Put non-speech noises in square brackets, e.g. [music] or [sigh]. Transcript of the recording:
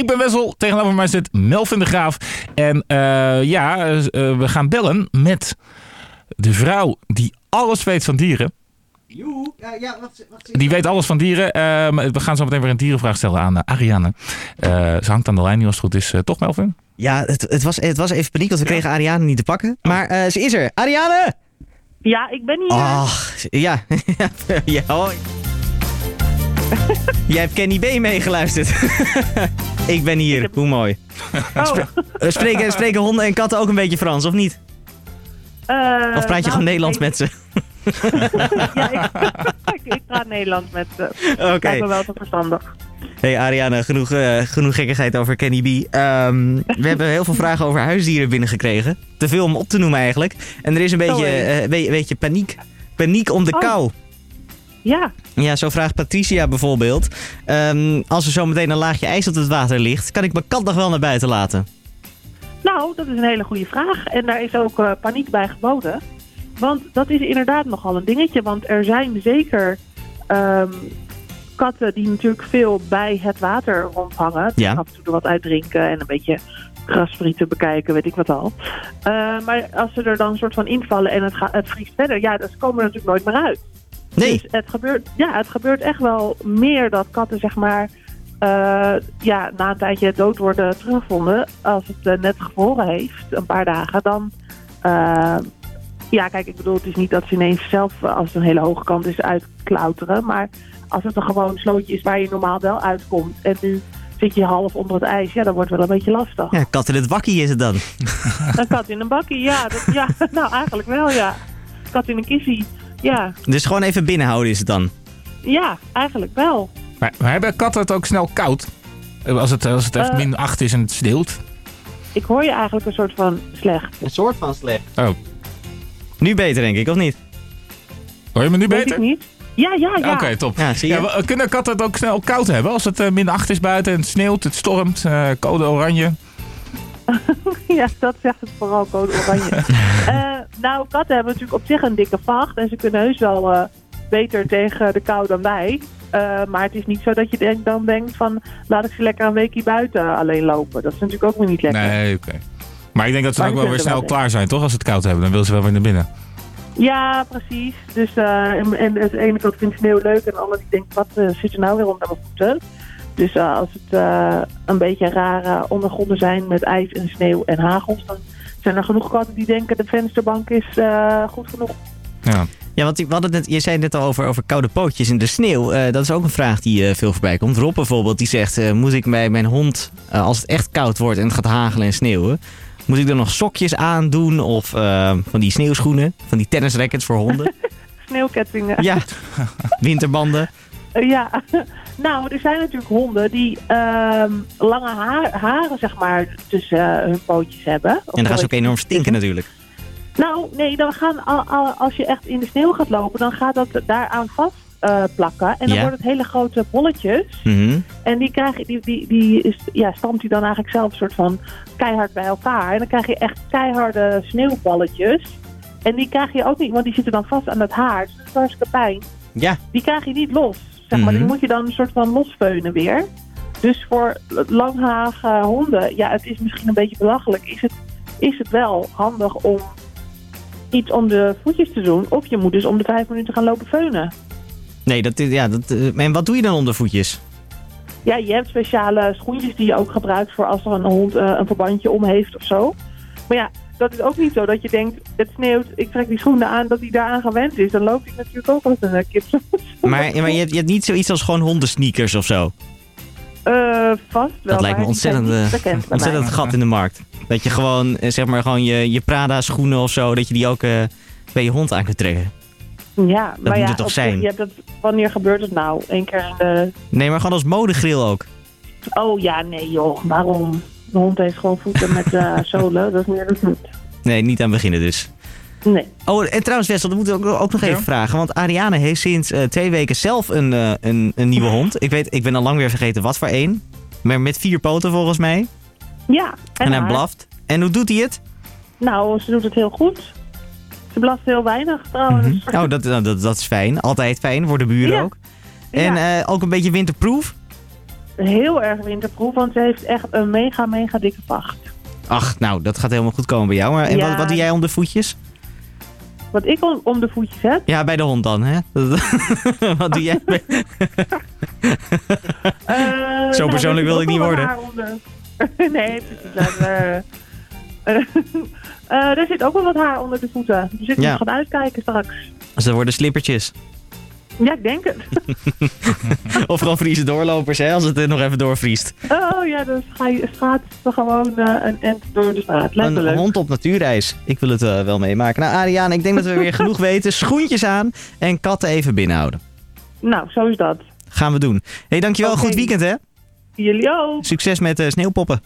Ik ben Wessel, tegenover mij zit Melvin de Graaf. En eh, ja, eh, eh, we gaan bellen met de vrouw die alles weet van dieren. Joe, ja, ja, wat, wat Die weet alles van dieren. Ehm, we gaan zo meteen weer een dierenvraag stellen aan uh, Ariane. Eh, ze hangt aan de lijn nu als het goed is. Eh, toch Melvin? Ja, het, het, was, het was even paniek, want we kregen Ariane niet te pakken. Maar eh, ze is er. Ariane! Ja, ik ben hier. Ach, ja. [laughs] ja hoi. Jij hebt Kenny B meegeluisterd. [laughs] ik ben hier, hoe mooi. Oh. Eh, Spreken, [laughs] spreken honden en katten ook een beetje Frans, of niet? Eh, Of praat je nou, gewoon Nederlands ik- met ze? [laughs] ja, ik, praat Nederlands met ze. Oké. Lijkt me wel te verstandig. Hey Ariane, genoeg, eh, genoeg gekkigheid over Kenny B. Ehm, we hebben heel veel vragen over huisdieren binnengekregen. Te veel om op te noemen eigenlijk. En er is een beetje, beetje, beetje paniek. Paniek om de Oh. kou. Ja, Ja, zo vraagt Patricia bijvoorbeeld. Ehm, als er zometeen een laagje ijs op het water ligt, kan ik mijn kat nog wel naar buiten laten? nou, dat is een hele goede vraag. En daar is ook eh, paniek bij geboden. Want dat is inderdaad nogal een dingetje. Want er zijn zeker ehm, katten die natuurlijk veel bij het water rondhangen. Die Ja. af en toe er wat uitdrinken en een beetje grasprieten bekijken, weet ik wat al. Eh, maar als ze er dan een soort van invallen en het, gaat, het vriest verder, ja, dan komen er natuurlijk nooit meer uit. Nee. Dus het gebeurt, ja, het gebeurt echt wel meer dat katten, zeg maar, eh, ja, na een tijdje dood worden teruggevonden. Als het eh, net gevroren heeft, een paar dagen, dan. eh, ja, kijk, ik bedoel, het is niet dat ze ineens zelf, als het een hele hoge kant is, uitklauteren. Maar als het een gewoon slootje is waar je normaal wel uitkomt. En nu zit je half onder het ijs, ja, dan wordt het wel een beetje lastig. Ja, kat in het wakkie is het dan. [laughs] Een kat in een bakkie, ja, dat, ja. [laughs] Nou, eigenlijk wel, ja. Kat in een kissie, ja. Dus gewoon even binnenhouden is het dan. Ja, eigenlijk wel. Maar, maar hebben katten het ook snel koud? Eh, Als het, als het echt Eh. min 8 is en het sneeuwt? Ik hoor je eigenlijk een soort van slecht. Een soort van slecht. Oh, Nu beter denk ik, of niet? hoor je me nu Weet beter? ik niet. Ja, ja, ja. Oké, top. Ja, zie je? Ja, we- kunnen katten het ook snel koud hebben? Als het eh, min 8 is buiten en het sneeuwt, het stormt, eh, code oranje. [laughs] Ja, dat zegt het vooral code oranje. [laughs] Nou, katten hebben natuurlijk op zich een dikke vacht. En ze kunnen heus wel eh, beter tegen de kou dan wij. Eh, maar het is niet zo dat je denk, dan denkt van... laat ik ze lekker een weekje buiten alleen lopen. Dat is natuurlijk ook weer niet lekker. Nee, oké. Maar ik denk dat ze dan ook wel weer snel wel klaar zijn, toch? Als ze het koud hebben, dan willen ze wel weer naar binnen. Ja, precies. Dus, eh, en, en de ene kant vindt sneeuw leuk en de andere die denkt... wat zit er nou weer onder mijn voeten? Dus als het een beetje rare ondergronden zijn met ijs en sneeuw en hagels... dan zijn er genoeg katten die denken de vensterbank is eh, goed genoeg. Ja. Ja, want die- we hadden het, je zei net al over, over koude pootjes in de sneeuw. Eh, dat is ook een vraag die eh, veel voorbij komt. Rob bijvoorbeeld, die zegt... eh, moet ik bij mijn hond, als het echt koud wordt en het gaat hagelen en sneeuwen... moet ik er nog sokjes aandoen of eh, van die sneeuwschoenen? Van die tennisrackets voor honden? [laughs] Sneeuwkettingen. ja, winterbanden. [laughs] Eh, Ja, [laughs] nou, er zijn natuurlijk honden die ehm, lange haar- haren, zeg maar, tussen eh, hun pootjes hebben. En dan gaan ze ook enorm stinken natuurlijk. Nou, nee, dan gaan, al, al- als je echt in de sneeuw gaat lopen, dan gaat dat daaraan vast eh, plakken. En dan Ja. worden het hele grote bolletjes. Mhm. En die, krijg je, die, die, die is, ja, stampt hij dan eigenlijk zelf een soort van keihard bij elkaar. En dan krijg je echt keiharde sneeuwballetjes. En die krijg je ook niet, want die zitten dan vast aan het haar. Dus dat is hartstikke pijn. Ja, die krijg je niet los. Zeg maar. Mhm. Die moet je dan een soort van losveunen weer. Dus voor langharige honden, ja, het is misschien een beetje belachelijk. Is het, is het wel handig om iets om de voetjes te doen? Of je moet dus om de vijf minuten gaan lopen veunen. nee, dat, is- ja, dat, eh, en wat doe je dan onder voetjes? Ja, je hebt speciale schoentjes die je ook gebruikt voor als er een hond eh, een verbandje om heeft of zo. Maar ja, dat is ook niet zo dat je denkt, het sneeuwt, ik trek die schoenen aan, dat hij daaraan gewend is. Dan loopt hij natuurlijk ook als een eh, kip. Maar, maar je, hebt, je hebt niet zoiets als gewoon hondensneakers of zo. Eh, vast wel. Dat lijkt me ontzettend, eh, ontzettend gat in de markt. Dat je gewoon, zeg maar, gewoon je, je Prada schoenen of zo, dat je die ook bij je hond aan kunt trekken. Ja, maar moet ja, het toch zijn? Je hebt het, wanneer gebeurt het nou? Eén keer in de... Nee, maar gewoon als modegril ook. Oh ja, nee joh, waarom? De hond heeft gewoon voeten met eh, zolen, dat is meer dan niet. Nee, niet aan beginnen dus. Nee. Oh, en trouwens Wessel, dat moeten we ook, ook nog Ja? even vragen. Want Ariane heeft sinds eh, twee weken zelf een, eh, een, een nieuwe hond. Ik weet, ik ben al lang weer vergeten wat voor één. Maar met vier poten volgens mij. Ja, en, En, hij blaft. En hoe doet hij het? Nou, ze doet het heel goed. Ze blaft heel weinig trouwens. Oh, dat, nou, dat, dat is fijn. Altijd fijn voor de buren Ja. ook. En Ja. eh, ook een beetje winterproof. Heel erg winterproof, want ze heeft echt een mega, mega dikke vacht. Ach, nou, dat gaat helemaal goed komen bij jou. Maar, en Ja. wat, wat doe jij om de voetjes? Wat ik om, om de voetjes heb. Ja, bij de hond dan, hè? [laughs] wat doe jij? [laughs] [laughs] bij- eh, Zo nou, persoonlijk er wil ik niet worden. nee, precies. eh, eh, er zit ook wel wat haar onder de voeten. Dus ik Ja. moet gaan uitkijken straks. Dus dat worden slippertjes. Ja, ik denk het. [laughs] Of gewoon vriezen doorlopers, hè? Als het er nog even doorvriest. Oh ja, dan gaat gewoon eh, een end door de straat. Een hond op natuurreis. Ik wil het eh, wel meemaken. Nou, Ariane, ik denk dat we weer genoeg [laughs] weten. Schoentjes aan en katten even binnenhouden. Nou, zo is dat. Gaan we doen. hey, dankjewel. Goed weekend, hè? Jullie ook. Succes met eh, sneeuwpoppen.